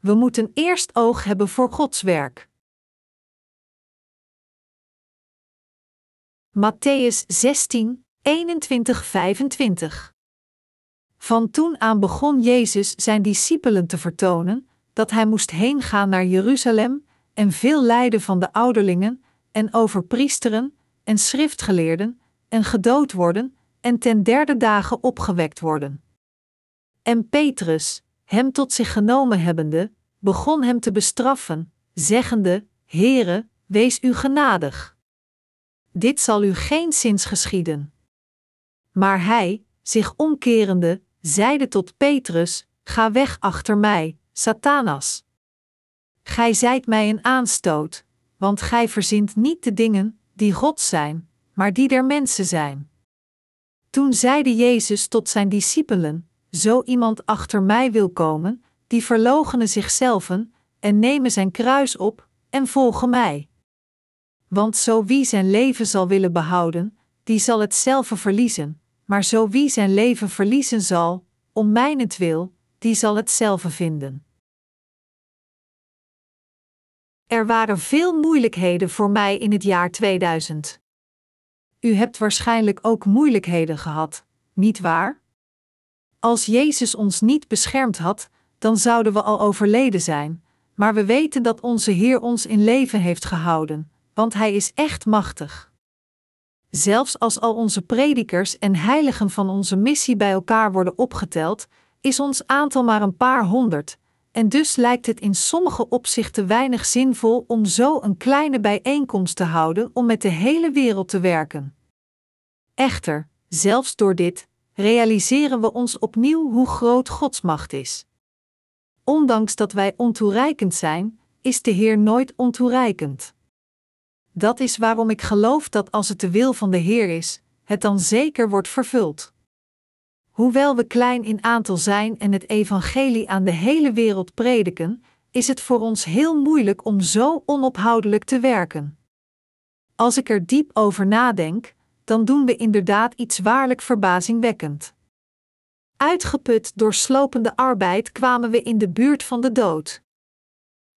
we moeten eerst oog hebben voor Gods werk. Matthäus 16, 21, 25 Van toen aan begon Jezus zijn discipelen te vertonen dat hij moest heen gaan naar Jeruzalem en veel lijden van de ouderlingen en overpriesteren en schriftgeleerden en gedood worden en ten derde dagen opgewekt worden. En Petrus, hem tot zich genomen hebbende, begon hem te bestraffen, zeggende: Heere, wees u genadig. Dit zal u geen zins geschieden. Maar hij, zich omkerende, zeide tot Petrus: Ga weg achter mij, Satanas. Gij zijt mij een aanstoot, want gij verzint niet de dingen die God zijn, maar die der mensen zijn. Toen zeide Jezus tot zijn discipelen: Zo iemand achter mij wil komen, die verloochenen zichzelf en nemen zijn kruis op en volgen mij. Want zo wie zijn leven zal willen behouden, die zal het zelf verliezen, maar zo wie zijn leven verliezen zal, om mijnentwil, die zal het zelf vinden. Er waren veel moeilijkheden voor mij in het jaar 2000. U hebt waarschijnlijk ook moeilijkheden gehad, niet waar? Als Jezus ons niet beschermd had, dan zouden we al overleden zijn, maar we weten dat onze Heer ons in leven heeft gehouden, want Hij is echt machtig. Zelfs als al onze predikers en heiligen van onze missie bij elkaar worden opgeteld, is ons aantal maar een paar honderd, en dus lijkt het in sommige opzichten weinig zinvol om zo een kleine bijeenkomst te houden om met de hele wereld te werken. Echter, zelfs door dit, realiseren we ons opnieuw hoe groot Gods macht is. Ondanks dat wij ontoereikend zijn, is de Heer nooit ontoereikend. Dat is waarom ik geloof dat als het de wil van de Heer is, het dan zeker wordt vervuld. Hoewel we klein in aantal zijn en het evangelie aan de hele wereld prediken, is het voor ons heel moeilijk om zo onophoudelijk te werken. Als ik er diep over nadenk, dan doen we inderdaad iets waarlijk verbazingwekkend. Uitgeput door slopende arbeid kwamen we in de buurt van de dood.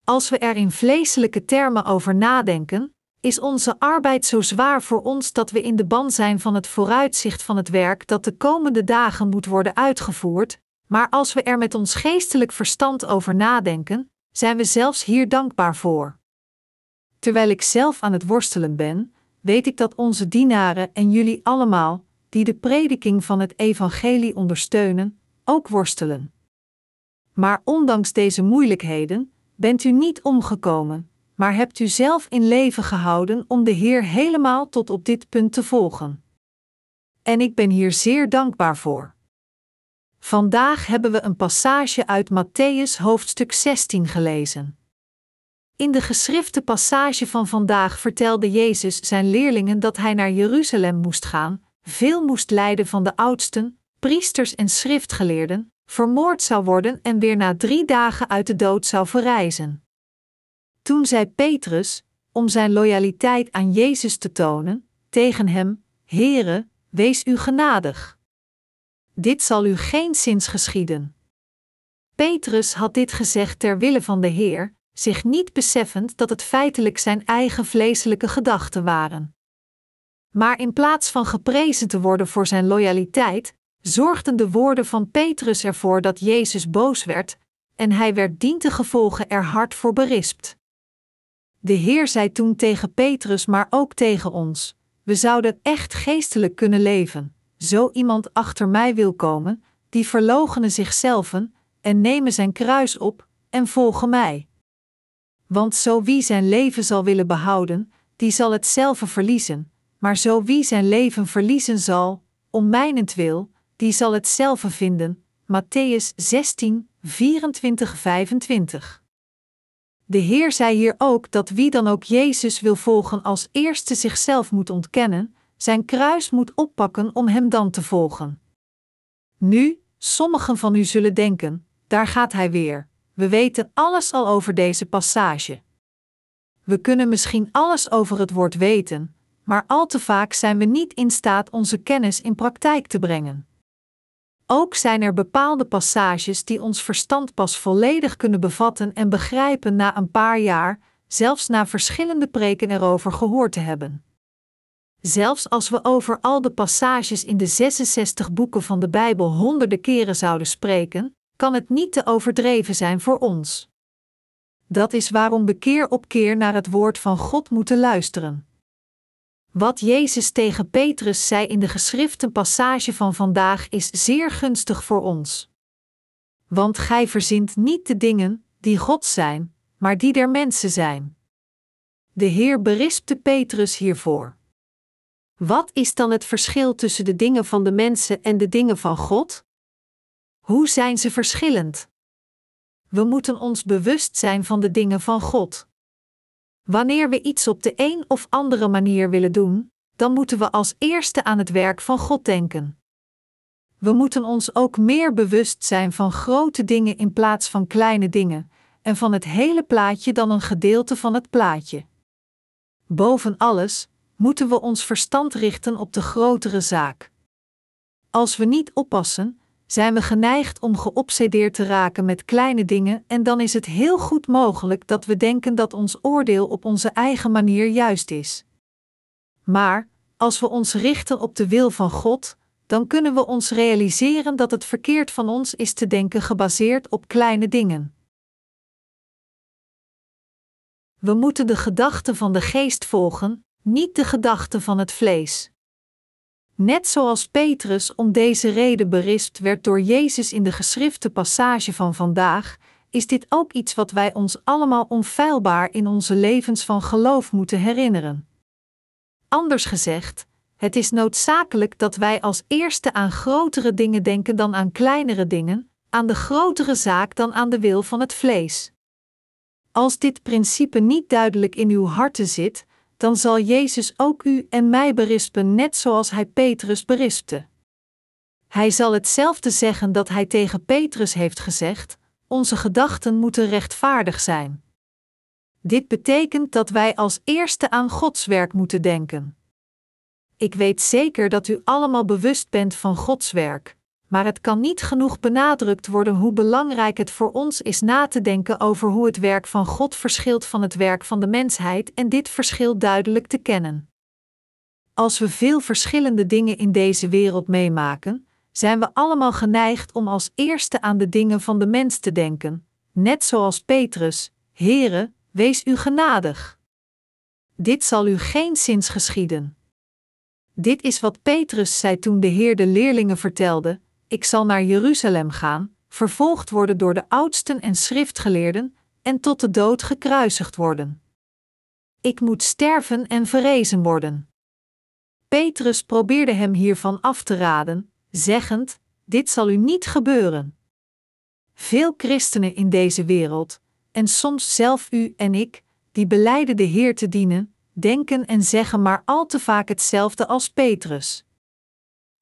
Als we er in vleeselijke termen over nadenken, is onze arbeid zo zwaar voor ons dat we in de ban zijn van het vooruitzicht van het werk dat de komende dagen moet worden uitgevoerd, maar als we er met ons geestelijk verstand over nadenken, zijn we zelfs hier dankbaar voor. Terwijl ik zelf aan het worstelen ben, weet ik dat onze dienaren en jullie allemaal, die de prediking van het evangelie ondersteunen, ook worstelen. Maar ondanks deze moeilijkheden, bent u niet omgekomen, maar hebt u zelf in leven gehouden om de Heer helemaal tot op dit punt te volgen. En ik ben hier zeer dankbaar voor. Vandaag hebben we een passage uit Matthäus hoofdstuk 16 gelezen. In de geschrifte passage van vandaag vertelde Jezus zijn leerlingen dat hij naar Jeruzalem moest gaan, veel moest lijden van de oudsten, priesters en schriftgeleerden, vermoord zou worden en weer na drie dagen uit de dood zou verrijzen. Toen zei Petrus, om zijn loyaliteit aan Jezus te tonen, tegen hem: Heere, wees u genadig. Dit zal u geen zins geschieden. Petrus had dit gezegd ter wille van de Heer, zich niet beseffend dat het feitelijk zijn eigen vleeselijke gedachten waren. Maar in plaats van geprezen te worden voor zijn loyaliteit, zorgden de woorden van Petrus ervoor dat Jezus boos werd, en hij werd dientengevolge er hard voor berispt. De Heer zei toen tegen Petrus, maar ook tegen ons: We zouden echt geestelijk kunnen leven. Zo iemand achter mij wil komen, die verloochenen zichzelf en nemen zijn kruis op en volgen mij. Want zo wie zijn leven zal willen behouden, die zal het zelf verliezen, maar zo wie zijn leven verliezen zal, om mijnentwil, die zal het zelf vinden. Matthäus 16, 24, 25. De Heer zei hier ook dat wie dan ook Jezus wil volgen als eerste zichzelf moet ontkennen, zijn kruis moet oppakken om hem dan te volgen. Nu, sommigen van u zullen denken: daar gaat hij weer. We weten alles al over deze passage. We kunnen misschien alles over het woord weten, maar al te vaak zijn we niet in staat onze kennis in praktijk te brengen. Ook zijn er bepaalde passages die ons verstand pas volledig kunnen bevatten en begrijpen na een paar jaar, zelfs na verschillende preken erover gehoord te hebben. Zelfs als we over al de passages in de 66 boeken van de Bijbel honderden keren zouden spreken, kan het niet te overdreven zijn voor ons. Dat is waarom we keer op keer naar het woord van God moeten luisteren. Wat Jezus tegen Petrus zei in de geschriften passage van vandaag is zeer gunstig voor ons. Want gij verzint niet de dingen die God zijn, maar die der mensen zijn. De Heer berispte Petrus hiervoor. Wat is dan het verschil tussen de dingen van de mensen en de dingen van God? Hoe zijn ze verschillend? We moeten ons bewust zijn van de dingen van God. Wanneer we iets op de een of andere manier willen doen, dan moeten we als eerste aan het werk van God denken. We moeten ons ook meer bewust zijn van grote dingen in plaats van kleine dingen, en van het hele plaatje dan een gedeelte van het plaatje. Boven alles moeten we ons verstand richten op de grotere zaak. Als we niet oppassen, zijn we geneigd om geobsedeerd te raken met kleine dingen en dan is het heel goed mogelijk dat we denken dat ons oordeel op onze eigen manier juist is. Maar, als we ons richten op de wil van God, dan kunnen we ons realiseren dat het verkeerd van ons is te denken gebaseerd op kleine dingen. We moeten de gedachten van de geest volgen, niet de gedachten van het vlees. Net zoals Petrus om deze reden berispt werd door Jezus in de geschrifte passage van vandaag, is dit ook iets wat wij ons allemaal onfeilbaar in onze levens van geloof moeten herinneren. Anders gezegd, het is noodzakelijk dat wij als eerste aan grotere dingen denken dan aan kleinere dingen, aan de grotere zaak dan aan de wil van het vlees. Als dit principe niet duidelijk in uw harten zit, dan zal Jezus ook u en mij berispen, net zoals hij Petrus berispte. Hij zal hetzelfde zeggen dat hij tegen Petrus heeft gezegd: Onze gedachten moeten rechtvaardig zijn. Dit betekent dat wij als eerste aan Gods werk moeten denken. Ik weet zeker dat u allemaal bewust bent van Gods werk, maar het kan niet genoeg benadrukt worden hoe belangrijk het voor ons is na te denken over hoe het werk van God verschilt van het werk van de mensheid en dit verschil duidelijk te kennen. Als we veel verschillende dingen in deze wereld meemaken, zijn we allemaal geneigd om als eerste aan de dingen van de mens te denken, net zoals Petrus: Heere, wees u genadig. Dit zal u geen zins geschieden. Dit is wat Petrus zei toen de Heer de leerlingen vertelde: ik zal naar Jeruzalem gaan, vervolgd worden door de oudsten en schriftgeleerden, en tot de dood gekruisigd worden. Ik moet sterven en verrezen worden. Petrus probeerde hem hiervan af te raden, zeggend: Dit zal u niet gebeuren. Veel christenen in deze wereld, en soms zelf u en ik, die beleiden de Heer te dienen, denken en zeggen maar al te vaak hetzelfde als Petrus.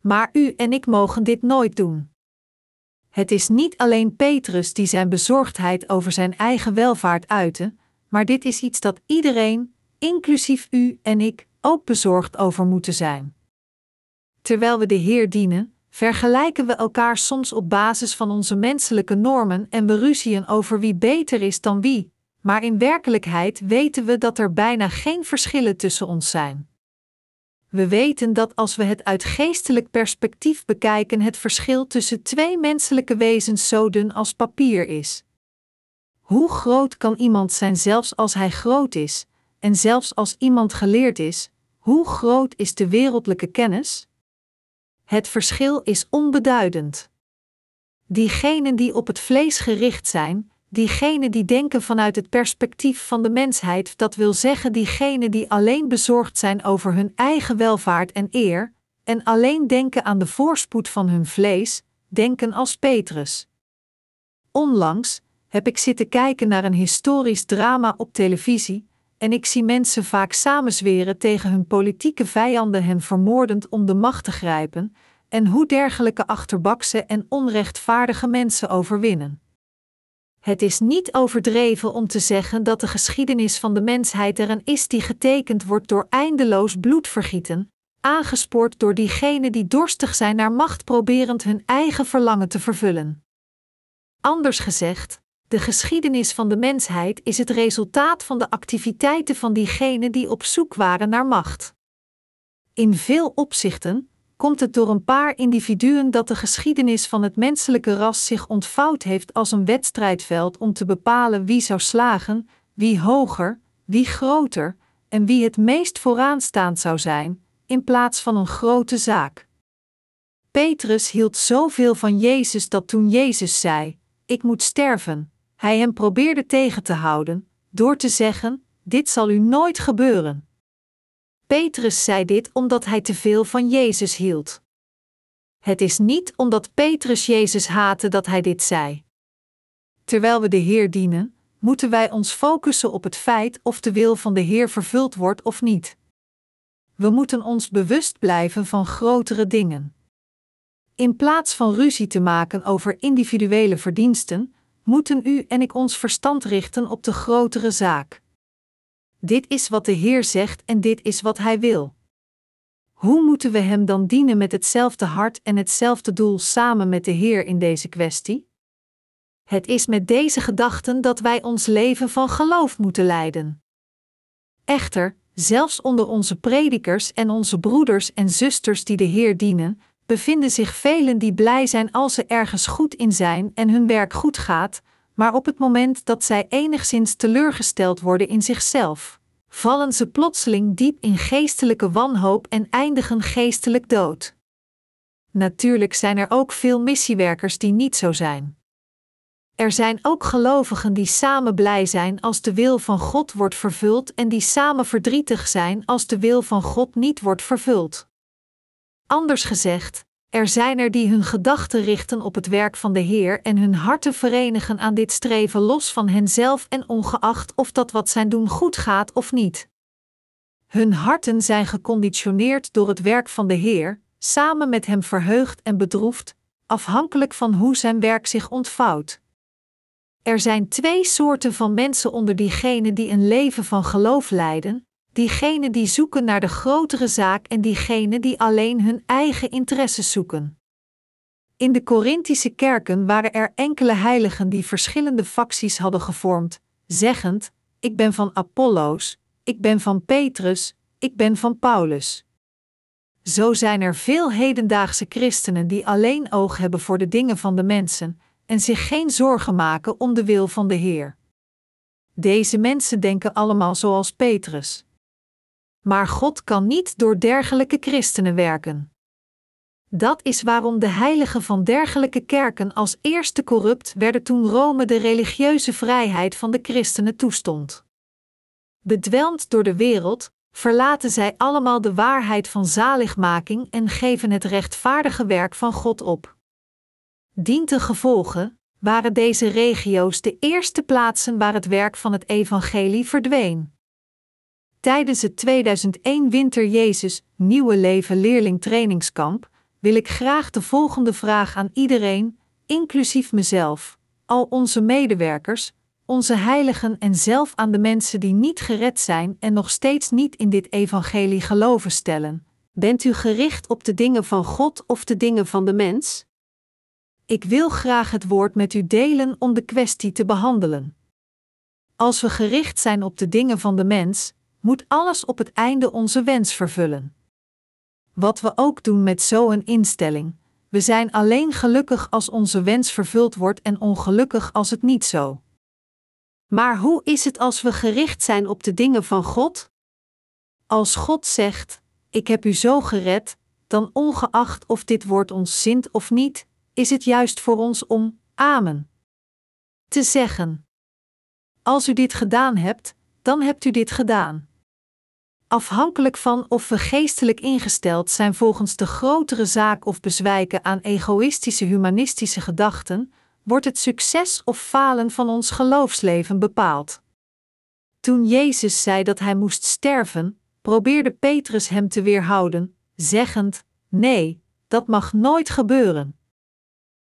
Maar u en ik mogen dit nooit doen. Het is niet alleen Petrus die zijn bezorgdheid over zijn eigen welvaart uitte, maar dit is iets dat iedereen, inclusief u en ik, ook bezorgd over moeten zijn. Terwijl we de Heer dienen, vergelijken we elkaar soms op basis van onze menselijke normen en we ruzien over wie beter is dan wie, maar in werkelijkheid weten we dat er bijna geen verschillen tussen ons zijn. We weten dat als we het uit geestelijk perspectief bekijken, het verschil tussen twee menselijke wezens zo dun als papier is. Hoe groot kan iemand zijn zelfs als hij groot is, en zelfs als iemand geleerd is, hoe groot is de wereldlijke kennis? Het verschil is onbeduidend. Diegenen die op het vlees gericht zijn, diegenen die denken vanuit het perspectief van de mensheid, dat wil zeggen diegenen die alleen bezorgd zijn over hun eigen welvaart en eer, en alleen denken aan de voorspoed van hun vlees, denken als Petrus. Onlangs heb ik zitten kijken naar een historisch drama op televisie, en ik zie mensen vaak samenzweren tegen hun politieke vijanden hen vermoordend om de macht te grijpen, en hoe dergelijke achterbakse en onrechtvaardige mensen overwinnen. Het is niet overdreven om te zeggen dat de geschiedenis van de mensheid er een is die getekend wordt door eindeloos bloedvergieten, aangespoord door diegenen die dorstig zijn naar macht, proberend hun eigen verlangen te vervullen. Anders gezegd, de geschiedenis van de mensheid is het resultaat van de activiteiten van diegenen die op zoek waren naar macht. In veel opzichten komt het door een paar individuen dat de geschiedenis van het menselijke ras zich ontvouwd heeft als een wedstrijdveld om te bepalen wie zou slagen, wie hoger, wie groter en wie het meest vooraanstaand zou zijn, in plaats van een grote zaak. Petrus hield zoveel van Jezus dat toen Jezus zei: Ik moet sterven, hij hem probeerde tegen te houden, door te zeggen: Dit zal u nooit gebeuren. Petrus zei dit omdat hij te veel van Jezus hield. Het is niet omdat Petrus Jezus haatte dat hij dit zei. Terwijl we de Heer dienen, moeten wij ons focussen op het feit of de wil van de Heer vervuld wordt of niet. We moeten ons bewust blijven van grotere dingen. In plaats van ruzie te maken over individuele verdiensten, moeten u en ik ons verstand richten op de grotere zaak. Dit is wat de Heer zegt en dit is wat Hij wil. Hoe moeten we Hem dan dienen met hetzelfde hart en hetzelfde doel samen met de Heer in deze kwestie? Het is met deze gedachten dat wij ons leven van geloof moeten leiden. Echter, zelfs onder onze predikers en onze broeders en zusters die de Heer dienen, bevinden zich velen die blij zijn als ze ergens goed in zijn en hun werk goed gaat, maar op het moment dat zij enigszins teleurgesteld worden in zichzelf, vallen ze plotseling diep in geestelijke wanhoop en eindigen geestelijk dood. Natuurlijk zijn er ook veel missiewerkers die niet zo zijn. Er zijn ook gelovigen die samen blij zijn als de wil van God wordt vervuld en die samen verdrietig zijn als de wil van God niet wordt vervuld. Anders gezegd, er zijn er die hun gedachten richten op het werk van de Heer en hun harten verenigen aan dit streven los van henzelf en ongeacht of dat wat zij doen goed gaat of niet. Hun harten zijn geconditioneerd door het werk van de Heer, samen met Hem verheugd en bedroefd, afhankelijk van hoe zijn werk zich ontvouwt. Er zijn twee soorten van mensen onder diegenen die een leven van geloof leiden: diegenen die zoeken naar de grotere zaak en diegenen die alleen hun eigen interesses zoeken. In de Corinthische kerken waren er enkele heiligen die verschillende facties hadden gevormd, zeggend: Ik ben van Apollos, ik ben van Petrus, ik ben van Paulus. Zo zijn er veel hedendaagse christenen die alleen oog hebben voor de dingen van de mensen en zich geen zorgen maken om de wil van de Heer. Deze mensen denken allemaal zoals Petrus. Maar God kan niet door dergelijke christenen werken. Dat is waarom de heiligen van dergelijke kerken als eerste corrupt werden toen Rome de religieuze vrijheid van de christenen toestond. Bedwelmd door de wereld, verlaten zij allemaal de waarheid van zaligmaking en geven het rechtvaardige werk van God op. Dient gevolge waren deze regio's de eerste plaatsen waar het werk van het evangelie verdween. Tijdens het 2001 Winter Jezus Nieuwe Leven Leerling Trainingskamp wil ik graag de volgende vraag aan iedereen, inclusief mezelf, al onze medewerkers, onze heiligen en zelf aan de mensen die niet gered zijn en nog steeds niet in dit evangelie geloven stellen. Bent u gericht op de dingen van God of de dingen van de mens? Ik wil graag het woord met u delen om de kwestie te behandelen. Als we gericht zijn op de dingen van de mens, moet alles op het einde onze wens vervullen. Wat we ook doen met zo'n instelling, we zijn alleen gelukkig als onze wens vervuld wordt en ongelukkig als het niet zo. Maar hoe is het als we gericht zijn op de dingen van God? Als God zegt: Ik heb u zo gered, dan ongeacht of dit woord ons zint of niet, is het juist voor ons om Amen te zeggen. Als u dit gedaan hebt, dan hebt u dit gedaan. Afhankelijk van of we geestelijk ingesteld zijn volgens de grotere zaak of bezwijken aan egoïstische humanistische gedachten, wordt het succes of falen van ons geloofsleven bepaald. Toen Jezus zei dat hij moest sterven, probeerde Petrus hem te weerhouden, zeggend: Nee, dat mag nooit gebeuren.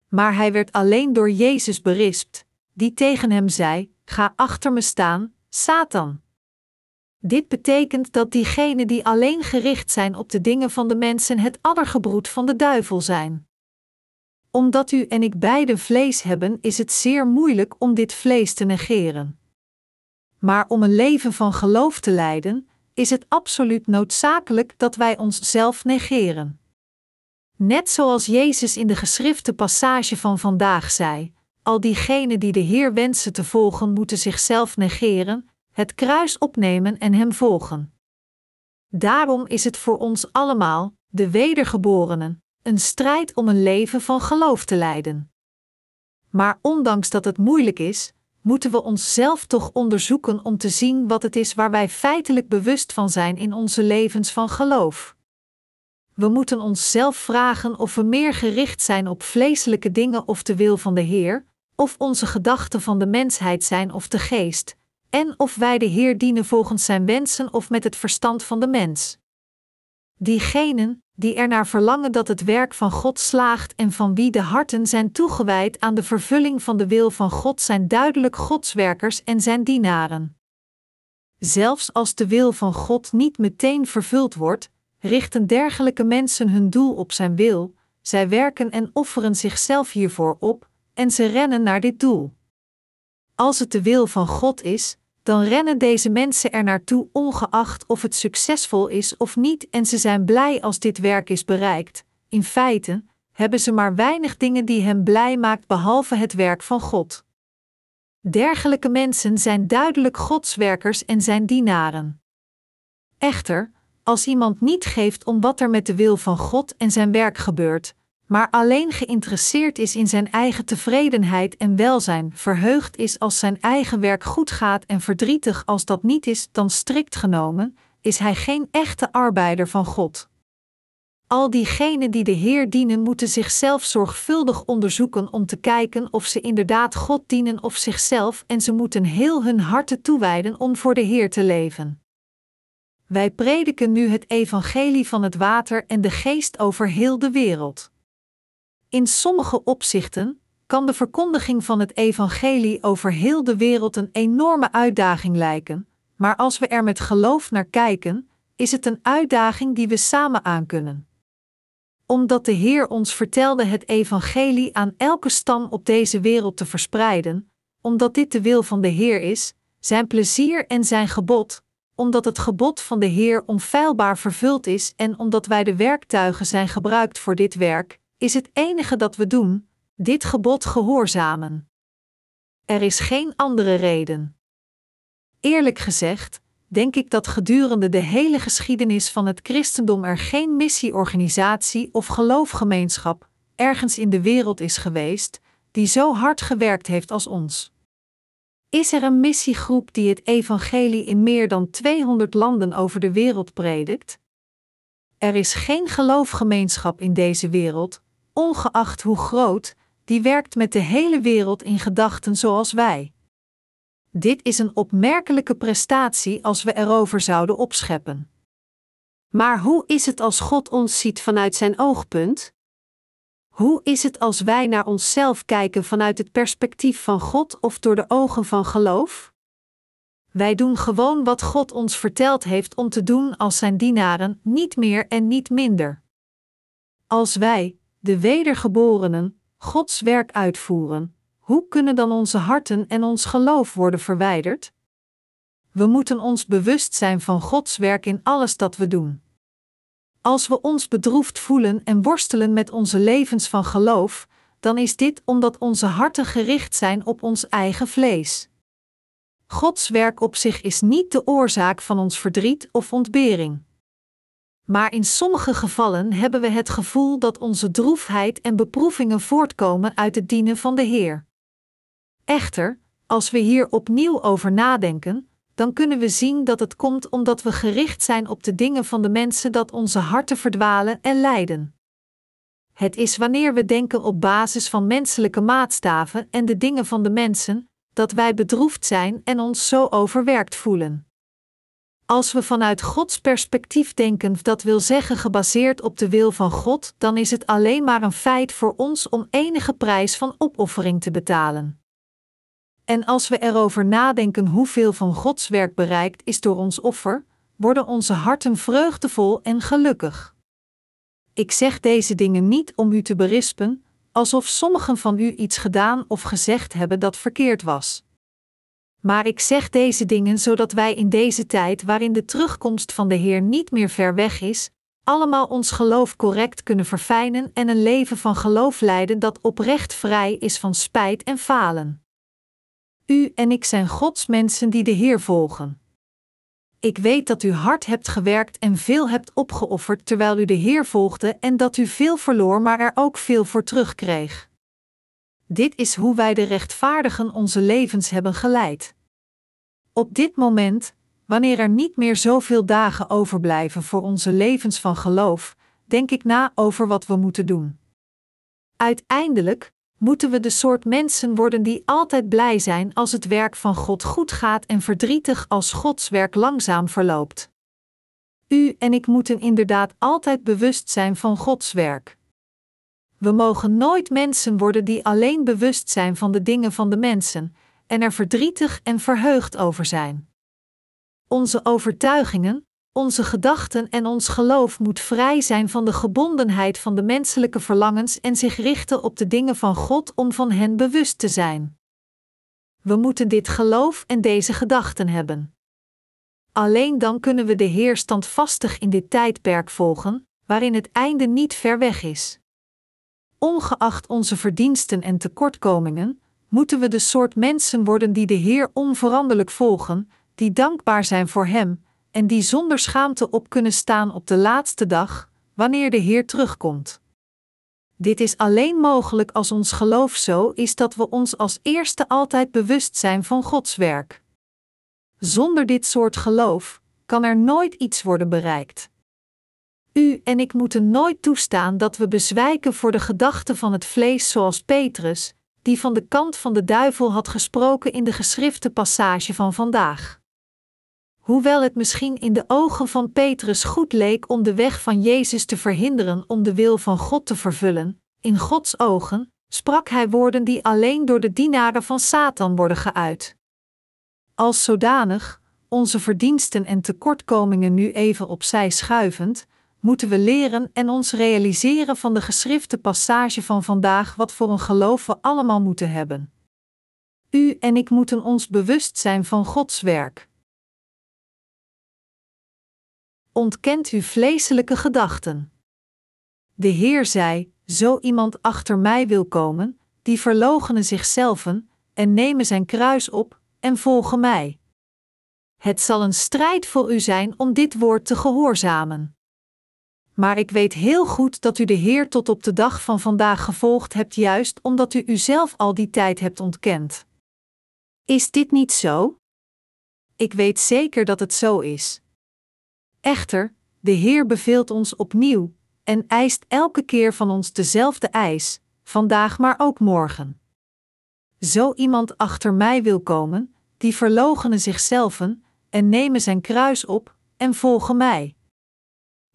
Maar hij werd alleen door Jezus berispt, die tegen hem zei: Ga achter me staan, Satan. Dit betekent dat diegenen die alleen gericht zijn op de dingen van de mensen het addergebroed van de duivel zijn. Omdat u en ik beide vlees hebben, is het zeer moeilijk om dit vlees te negeren. Maar om een leven van geloof te leiden, is het absoluut noodzakelijk dat wij onszelf negeren. Net zoals Jezus in de geschrifte passage van vandaag zei: al diegenen die de Heer wensen te volgen, moeten zichzelf negeren, het kruis opnemen en Hem volgen. Daarom is het voor ons allemaal, de wedergeborenen, een strijd om een leven van geloof te leiden. Maar ondanks dat het moeilijk is, moeten we onszelf toch onderzoeken om te zien wat het is waar wij feitelijk bewust van zijn in onze levens van geloof. We moeten onszelf vragen of we meer gericht zijn op vleeselijke dingen of de wil van de Heer, of onze gedachten van de mensheid zijn of de geest, en of wij de Heer dienen volgens zijn wensen of met het verstand van de mens. Diegenen die ernaar verlangen dat het werk van God slaagt en van wie de harten zijn toegewijd aan de vervulling van de wil van God zijn duidelijk Godswerkers en zijn dienaren. Zelfs als de wil van God niet meteen vervuld wordt, richten dergelijke mensen hun doel op zijn wil, zij werken en offeren zichzelf hiervoor op, en ze rennen naar dit doel. Als het de wil van God is, dan rennen deze mensen er naartoe ongeacht of het succesvol is of niet en ze zijn blij als dit werk is bereikt. In feite hebben ze maar weinig dingen die hen blij maakt behalve het werk van God. Dergelijke mensen zijn duidelijk Godswerkers en zijn dienaren. Echter, als iemand niet geeft om wat er met de wil van God en zijn werk gebeurt, maar alleen geïnteresseerd is in zijn eigen tevredenheid en welzijn, verheugd is als zijn eigen werk goed gaat en verdrietig als dat niet is, dan strikt genomen, is hij geen echte arbeider van God. Al diegenen die de Heer dienen, moeten zichzelf zorgvuldig onderzoeken om te kijken of ze inderdaad God dienen of zichzelf, en ze moeten heel hun harten toewijden om voor de Heer te leven. Wij prediken nu het evangelie van het water en de geest over heel de wereld. In sommige opzichten kan de verkondiging van het evangelie over heel de wereld een enorme uitdaging lijken, maar als we er met geloof naar kijken, is het een uitdaging die we samen aankunnen. Omdat de Heer ons vertelde het evangelie aan elke stam op deze wereld te verspreiden, omdat dit de wil van de Heer is, zijn plezier en zijn gebod, omdat het gebod van de Heer onfeilbaar vervuld is en omdat wij de werktuigen zijn gebruikt voor dit werk, is het enige dat we doen, dit gebod gehoorzamen. Er is geen andere reden. Eerlijk gezegd, denk ik dat gedurende de hele geschiedenis van het christendom er geen missieorganisatie of geloofgemeenschap ergens in de wereld is geweest die zo hard gewerkt heeft als ons. Is er een missiegroep die het evangelie in meer dan 200 landen over de wereld predikt? Er is geen geloofgemeenschap in deze wereld ongeacht hoe groot, die werkt met de hele wereld in gedachten zoals wij. Dit is een opmerkelijke prestatie als we erover zouden opscheppen. Maar hoe is het als God ons ziet vanuit zijn oogpunt? Hoe is het als wij naar onszelf kijken vanuit het perspectief van God of door de ogen van geloof? Wij doen gewoon wat God ons verteld heeft om te doen als zijn dienaren, niet meer en niet minder. Als wij, de wedergeborenen, Gods werk uitvoeren, hoe kunnen dan onze harten en ons geloof worden verwijderd? We moeten ons bewust zijn van Gods werk in alles dat we doen. Als we ons bedroefd voelen en worstelen met onze levens van geloof, dan is dit omdat onze harten gericht zijn op ons eigen vlees. Gods werk op zich is niet de oorzaak van ons verdriet of ontbering maar in sommige gevallen hebben we het gevoel dat onze droefheid en beproevingen voortkomen uit het dienen van de Heer. Echter, als we hier opnieuw over nadenken, dan kunnen we zien dat het komt omdat we gericht zijn op de dingen van de mensen dat onze harten verdwalen en lijden. Het is wanneer we denken op basis van menselijke maatstaven en de dingen van de mensen, dat wij bedroefd zijn en ons zo overwerkt voelen. Als we vanuit Gods perspectief denken, dat wil zeggen gebaseerd op de wil van God, dan is het alleen maar een feit voor ons om enige prijs van opoffering te betalen. En als we erover nadenken hoeveel van Gods werk bereikt is door ons offer, worden onze harten vreugdevol en gelukkig. Ik zeg deze dingen niet om u te berispen, alsof sommigen van u iets gedaan of gezegd hebben dat verkeerd was. Maar ik zeg deze dingen zodat wij in deze tijd waarin de terugkomst van de Heer niet meer ver weg is, allemaal ons geloof correct kunnen verfijnen en een leven van geloof leiden dat oprecht vrij is van spijt en falen. U en ik zijn Gods mensen die de Heer volgen. Ik weet dat u hard hebt gewerkt en veel hebt opgeofferd terwijl u de Heer volgde en dat u veel verloor, maar er ook veel voor terugkreeg. Dit is hoe wij de rechtvaardigen onze levens hebben geleid. Op dit moment, wanneer er niet meer zoveel dagen overblijven voor onze levens van geloof, denk ik na over wat we moeten doen. Uiteindelijk moeten we de soort mensen worden die altijd blij zijn als het werk van God goed gaat en verdrietig als Gods werk langzaam verloopt. U en ik moeten inderdaad altijd bewust zijn van Gods werk. We mogen nooit mensen worden die alleen bewust zijn van de dingen van de mensen en er verdrietig en verheugd over zijn. Onze overtuigingen, onze gedachten en ons geloof moet vrij zijn van de gebondenheid van de menselijke verlangens en zich richten op de dingen van God om van hen bewust te zijn. We moeten dit geloof en deze gedachten hebben. Alleen dan kunnen we de Heer standvastig in dit tijdperk volgen, waarin het einde niet ver weg is. Ongeacht onze verdiensten en tekortkomingen, moeten we de soort mensen worden die de Heer onveranderlijk volgen, die dankbaar zijn voor Hem en die zonder schaamte op kunnen staan op de laatste dag, wanneer de Heer terugkomt. Dit is alleen mogelijk als ons geloof zo is dat we ons als eerste altijd bewust zijn van Gods werk. Zonder dit soort geloof kan er nooit iets worden bereikt. U en ik moeten nooit toestaan dat we bezwijken voor de gedachten van het vlees, zoals Petrus, die van de kant van de duivel had gesproken in de geschrifte passage van vandaag. Hoewel het misschien in de ogen van Petrus goed leek om de weg van Jezus te verhinderen om de wil van God te vervullen, in Gods ogen sprak hij woorden die alleen door de dienaren van Satan worden geuit. Als zodanig, onze verdiensten en tekortkomingen nu even opzij schuivend, moeten we leren en ons realiseren van de geschrifte passage van vandaag wat voor een geloof we allemaal moeten hebben. U en ik moeten ons bewust zijn van Gods werk. Ontkent uw vleeselijke gedachten. De Heer zei: Zo iemand achter mij wil komen, die verloochenen zichzelf en nemen zijn kruis op en volgen mij. Het zal een strijd voor u zijn om dit woord te gehoorzamen. Maar ik weet heel goed dat u de Heer tot op de dag van vandaag gevolgd hebt, juist omdat u uzelf al die tijd hebt ontkend. Is dit niet zo? Ik weet zeker dat het zo is. Echter, de Heer beveelt ons opnieuw en eist elke keer van ons dezelfde eis, vandaag maar ook morgen. Zo iemand achter mij wil komen, die verloochenen zichzelf en nemen zijn kruis op en volgen mij.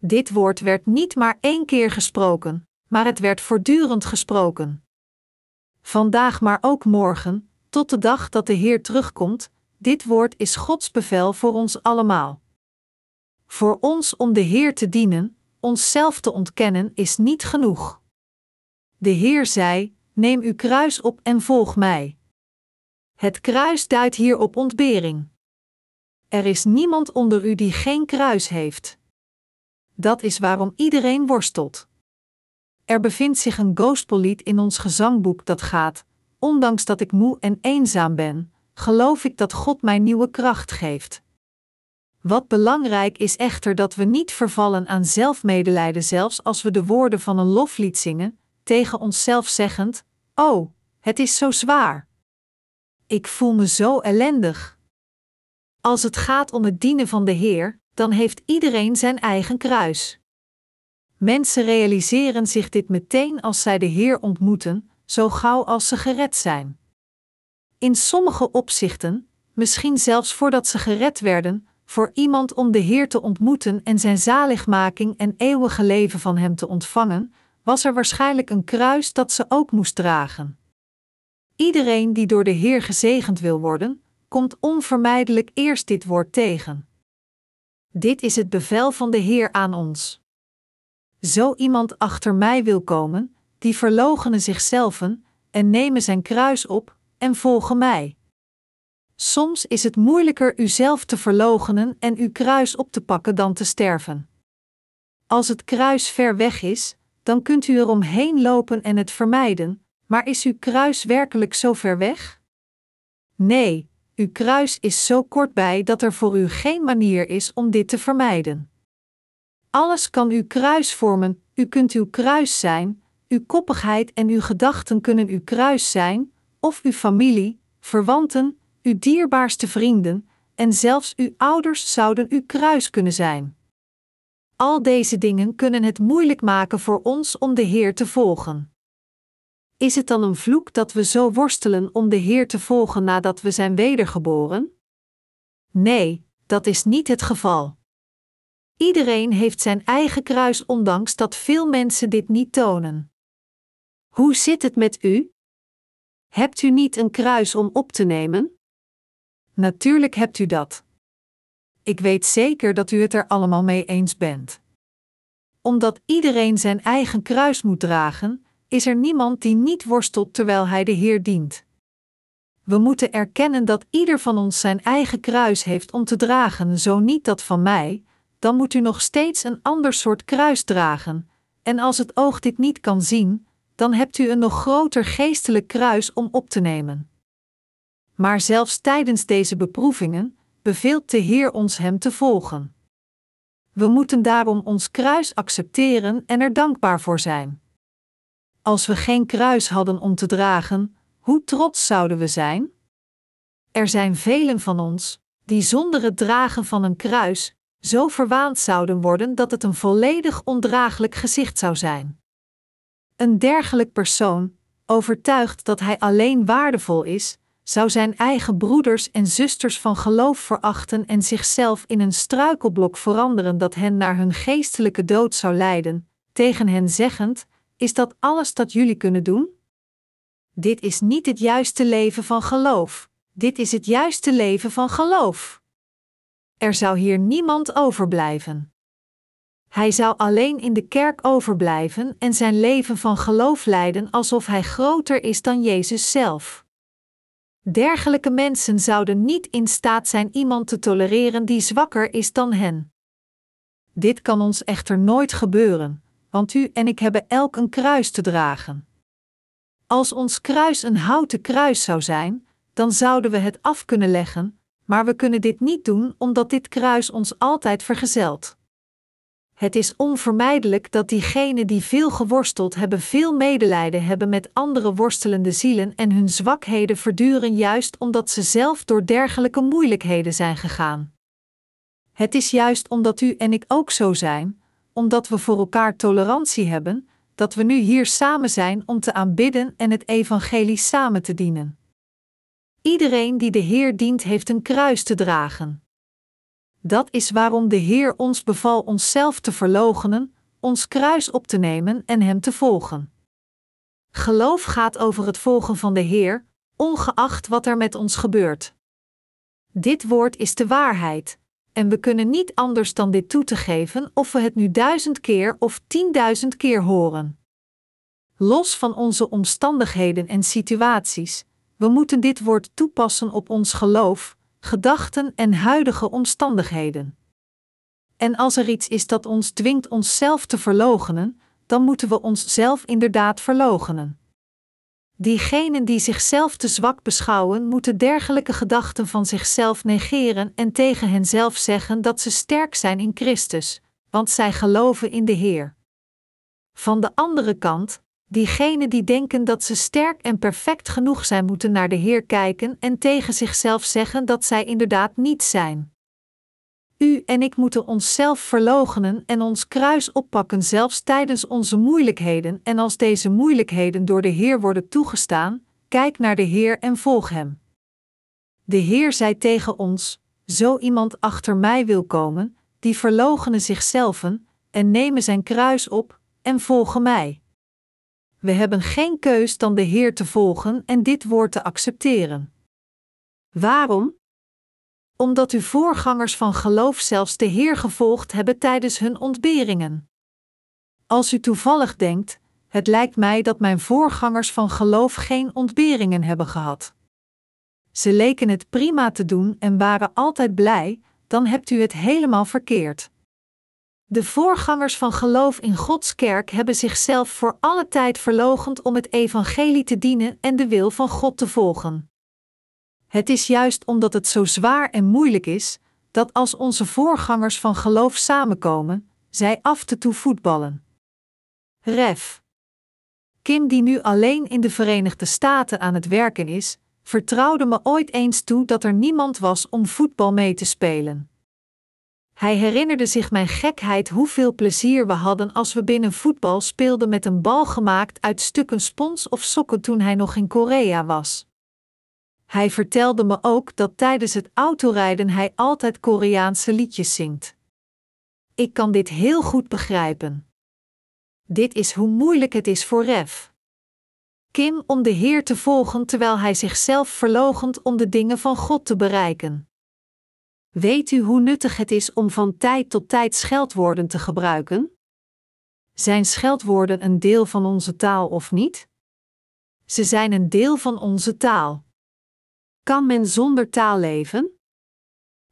Dit woord werd niet maar één keer gesproken, maar het werd voortdurend gesproken. Vandaag maar ook morgen, tot de dag dat de Heer terugkomt, dit woord is Gods bevel voor ons allemaal. Voor ons om de Heer te dienen, onszelf te ontkennen, is niet genoeg. De Heer zei: Neem uw kruis op en volg mij. Het kruis duidt hier op ontbering. Er is niemand onder u die geen kruis heeft. Dat is waarom iedereen worstelt. Er bevindt zich een gospellied in ons gezangboek dat gaat: Ondanks dat ik moe en eenzaam ben, geloof ik dat God mij nieuwe kracht geeft. Wat belangrijk is echter dat we niet vervallen aan zelfmedelijden, zelfs als we de woorden van een loflied zingen, tegen onszelf zeggend: Oh, het is zo zwaar. Ik voel me zo ellendig. Als het gaat om het dienen van de Heer, dan heeft iedereen zijn eigen kruis. Mensen realiseren zich dit meteen als zij de Heer ontmoeten, zo gauw als ze gered zijn. In sommige opzichten, misschien zelfs voordat ze gered werden, voor iemand om de Heer te ontmoeten en zijn zaligmaking en eeuwige leven van Hem te ontvangen, was er waarschijnlijk een kruis dat ze ook moest dragen. Iedereen die door de Heer gezegend wil worden, komt onvermijdelijk eerst dit woord tegen. Dit is het bevel van de Heer aan ons. Zo iemand achter mij wil komen, die verloochenen zichzelf en nemen zijn kruis op en volgen mij. Soms is het moeilijker uzelf te verloochenen en uw kruis op te pakken dan te sterven. Als het kruis ver weg is, dan kunt u er omheen lopen en het vermijden, maar is uw kruis werkelijk zo ver weg? Nee, uw kruis is zo kort bij dat er voor u geen manier is om dit te vermijden. Alles kan uw kruis vormen, u kunt uw kruis zijn, uw koppigheid en uw gedachten kunnen uw kruis zijn, of uw familie, verwanten, uw dierbaarste vrienden, en zelfs uw ouders zouden uw kruis kunnen zijn. Al deze dingen kunnen het moeilijk maken voor ons om de Heer te volgen. Is het dan een vloek dat we zo worstelen om de Heer te volgen nadat we zijn wedergeboren? Nee, dat is niet het geval. Iedereen heeft zijn eigen kruis, ondanks dat veel mensen dit niet tonen. Hoe zit het met u? Hebt u niet een kruis om op te nemen? Natuurlijk hebt u dat. Ik weet zeker dat u het er allemaal mee eens bent. Omdat iedereen zijn eigen kruis moet dragen, is er niemand die niet worstelt terwijl hij de Heer dient. We moeten erkennen dat ieder van ons zijn eigen kruis heeft om te dragen, zo niet dat van mij, dan moet u nog steeds een ander soort kruis dragen, en als het oog dit niet kan zien, dan hebt u een nog groter geestelijk kruis om op te nemen. Maar zelfs tijdens deze beproevingen beveelt de Heer ons Hem te volgen. We moeten daarom ons kruis accepteren en er dankbaar voor zijn. Als we geen kruis hadden om te dragen, hoe trots zouden we zijn? Er zijn velen van ons die zonder het dragen van een kruis zo verwaand zouden worden dat het een volledig ondraaglijk gezicht zou zijn. Een dergelijk persoon, overtuigd dat hij alleen waardevol is, zou zijn eigen broeders en zusters van geloof verachten en zichzelf in een struikelblok veranderen dat hen naar hun geestelijke dood zou leiden, tegen hen zeggend: Is dat alles dat jullie kunnen doen? Dit is niet het juiste leven van geloof, dit is het juiste leven van geloof. Er zou hier niemand overblijven. Hij zou alleen in de kerk overblijven en zijn leven van geloof leiden alsof hij groter is dan Jezus zelf. Dergelijke mensen zouden niet in staat zijn iemand te tolereren die zwakker is dan hen. Dit kan ons echter nooit gebeuren, want u en ik hebben elk een kruis te dragen. Als ons kruis een houten kruis zou zijn, dan zouden we het af kunnen leggen, maar we kunnen dit niet doen omdat dit kruis ons altijd vergezelt. Het is onvermijdelijk dat diegenen die veel geworsteld hebben, veel medelijden hebben met andere worstelende zielen en hun zwakheden verduren juist omdat ze zelf door dergelijke moeilijkheden zijn gegaan. Het is juist omdat u en ik ook zo zijn, omdat we voor elkaar tolerantie hebben, dat we nu hier samen zijn om te aanbidden en het evangelie samen te dienen. Iedereen die de Heer dient, heeft een kruis te dragen. Dat is waarom de Heer ons beval onszelf te verloochenen, ons kruis op te nemen en Hem te volgen. Geloof gaat over het volgen van de Heer, ongeacht wat er met ons gebeurt. Dit woord is de waarheid, en we kunnen niet anders dan dit toe te geven of we het nu duizend keer of tienduizend keer horen. Los van onze omstandigheden en situaties, we moeten dit woord toepassen op ons geloof, gedachten en huidige omstandigheden. En als er iets is dat ons dwingt onszelf te verloochenen, dan moeten we onszelf inderdaad verloochenen. Diegenen die zichzelf te zwak beschouwen, moeten dergelijke gedachten van zichzelf negeren en tegen henzelf zeggen dat ze sterk zijn in Christus, want zij geloven in de Heer. Van de andere kant, Diegenen die denken dat ze sterk en perfect genoeg zijn, moeten naar de Heer kijken en tegen zichzelf zeggen dat zij inderdaad niet zijn. U en ik moeten onszelf verloochenen en ons kruis oppakken, zelfs tijdens onze moeilijkheden, en als deze moeilijkheden door de Heer worden toegestaan, kijk naar de Heer en volg Hem. De Heer zei tegen ons: Zo iemand achter mij wil komen, die verloochenen zichzelf en nemen zijn kruis op en volgen mij. We hebben geen keus dan de Heer te volgen en dit woord te accepteren. Waarom? Omdat uw voorgangers van geloof zelfs de Heer gevolgd hebben tijdens hun ontberingen. Als u toevallig denkt, het lijkt mij dat mijn voorgangers van geloof geen ontberingen hebben gehad. Ze leken het prima te doen en waren altijd blij, dan hebt u het helemaal verkeerd. De voorgangers van geloof in Gods kerk hebben zichzelf voor alle tijd verlogend om het evangelie te dienen en de wil van God te volgen. Het is juist omdat het zo zwaar en moeilijk is, dat als onze voorgangers van geloof samenkomen, zij af te toe voetballen. Ref. Kim, die nu alleen in de Verenigde Staten aan het werken is, vertrouwde me ooit eens toe dat er niemand was om voetbal mee te spelen. Hij herinnerde zich mijn gekheid hoeveel plezier we hadden als we binnen voetbal speelden met een bal gemaakt uit stukken spons of sokken toen hij nog in Korea was. Hij vertelde me ook dat tijdens het autorijden hij altijd Koreaanse liedjes zingt. Ik kan dit heel goed begrijpen. Dit is hoe moeilijk het is voor Ref. Kim om de Heer te volgen terwijl hij zichzelf verlogent om de dingen van God te bereiken. Weet u hoe nuttig het is om van tijd tot tijd scheldwoorden te gebruiken? Zijn scheldwoorden een deel van onze taal of niet? Ze zijn een deel van onze taal. Kan men zonder taal leven?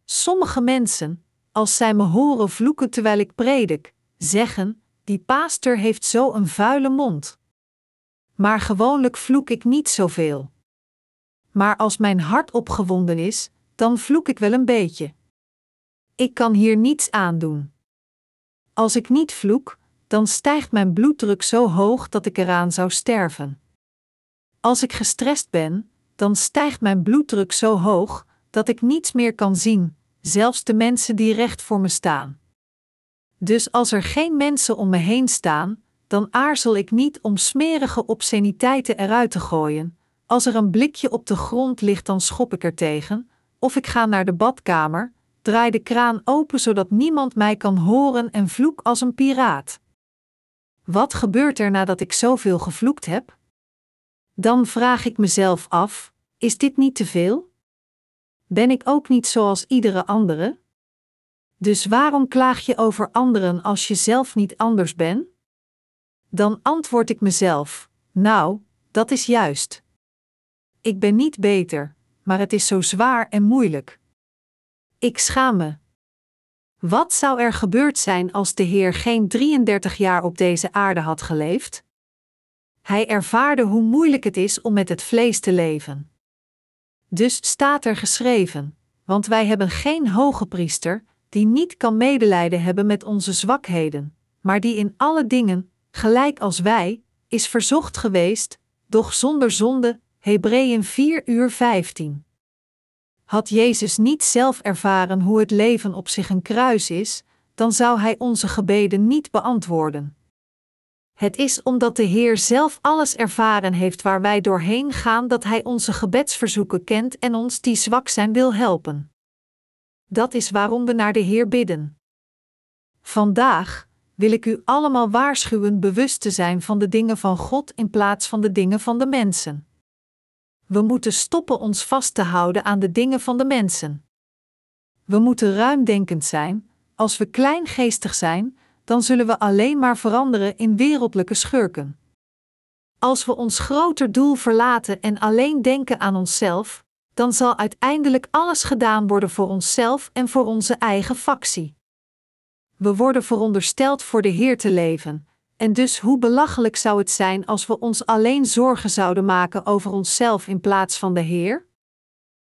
Sommige mensen, als zij me horen vloeken terwijl ik predik, zeggen: Die paaster heeft zo een vuile mond. Maar gewoonlijk vloek ik niet zoveel. Maar als mijn hart opgewonden is, dan vloek ik wel een beetje. Ik kan hier niets aan doen. Als ik niet vloek, dan stijgt mijn bloeddruk zo hoog dat ik eraan zou sterven. Als ik gestrest ben, dan stijgt mijn bloeddruk zo hoog dat ik niets meer kan zien, zelfs de mensen die recht voor me staan. Dus als er geen mensen om me heen staan, dan aarzel ik niet om smerige obsceniteiten eruit te gooien. Als er een blikje op de grond ligt, dan schop ik er tegen, of ik ga naar de badkamer, draai de kraan open zodat niemand mij kan horen en vloek als een piraat. Wat gebeurt er nadat ik zoveel gevloekt heb? Dan vraag ik mezelf af: is dit niet te veel? Ben ik ook niet zoals iedere andere? Dus waarom klaag je over anderen als je zelf niet anders bent? Dan antwoord ik mezelf: Nou, dat is juist. Ik ben niet beter, maar het is zo zwaar en moeilijk. Ik schaam me. Wat zou er gebeurd zijn als de Heer geen 33 jaar op deze aarde had geleefd? Hij ervaarde hoe moeilijk het is om met het vlees te leven. Dus staat er geschreven: Want wij hebben geen hoge priester, die niet kan medelijden hebben met onze zwakheden, maar die in alle dingen, gelijk als wij, is verzocht geweest, doch zonder zonde. Hebreeën 4 uur 15. Had Jezus niet zelf ervaren hoe het leven op zich een kruis is, dan zou Hij onze gebeden niet beantwoorden. Het is omdat de Heer zelf alles ervaren heeft waar wij doorheen gaan dat Hij onze gebedsverzoeken kent en ons die zwak zijn wil helpen. Dat is waarom we naar de Heer bidden. Vandaag wil ik u allemaal waarschuwen bewust te zijn van de dingen van God in plaats van de dingen van de mensen. We moeten stoppen ons vast te houden aan de dingen van de mensen. We moeten ruimdenkend zijn. Als we kleingeestig zijn, dan zullen we alleen maar veranderen in wereldlijke schurken. Als we ons groter doel verlaten en alleen denken aan onszelf, dan zal uiteindelijk alles gedaan worden voor onszelf en voor onze eigen factie. We worden verondersteld voor de Heer te leven, en dus hoe belachelijk zou het zijn als we ons alleen zorgen zouden maken over onszelf in plaats van de Heer?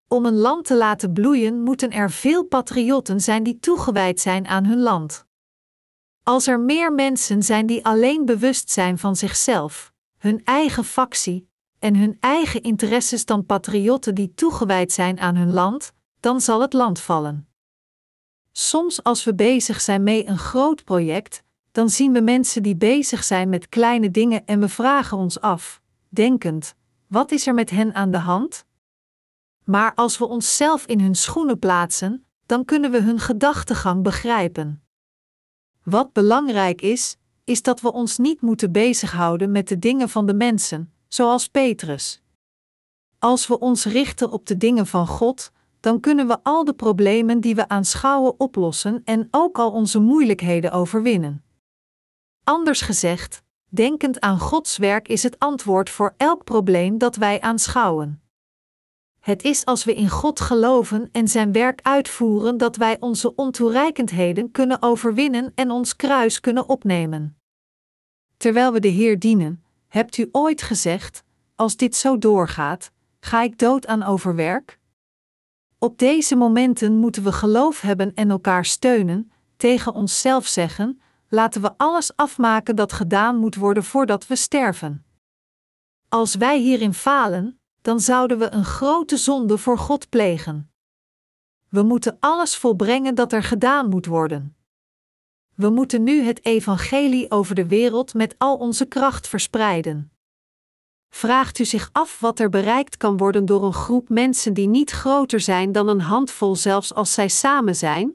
Om een land te laten bloeien moeten er veel patriotten zijn die toegewijd zijn aan hun land. Als er meer mensen zijn die alleen bewust zijn van zichzelf, hun eigen factie en hun eigen interesses dan patriotten die toegewijd zijn aan hun land, dan zal het land vallen. Soms als we bezig zijn met een groot project, dan zien we mensen die bezig zijn met kleine dingen en we vragen ons af, denkend: wat is er met hen aan de hand? Maar als we onszelf in hun schoenen plaatsen, dan kunnen we hun gedachtegang begrijpen. Wat belangrijk is, is dat we ons niet moeten bezighouden met de dingen van de mensen, zoals Petrus. Als we ons richten op de dingen van God, dan kunnen we al de problemen die we aanschouwen oplossen en ook al onze moeilijkheden overwinnen. Anders gezegd, denkend aan Gods werk is het antwoord voor elk probleem dat wij aanschouwen. Het is als we in God geloven en Zijn werk uitvoeren dat wij onze ontoereikendheden kunnen overwinnen en ons kruis kunnen opnemen. Terwijl we de Heer dienen, hebt u ooit gezegd: Als dit zo doorgaat, ga ik dood aan overwerk? Op deze momenten moeten we geloof hebben en elkaar steunen, tegen onszelf zeggen: laten we alles afmaken dat gedaan moet worden voordat we sterven. Als wij hierin falen, dan zouden we een grote zonde voor God plegen. We moeten alles volbrengen dat er gedaan moet worden. We moeten nu het evangelie over de wereld met al onze kracht verspreiden. Vraagt u zich af wat er bereikt kan worden door een groep mensen die niet groter zijn dan een handvol, zelfs als zij samen zijn?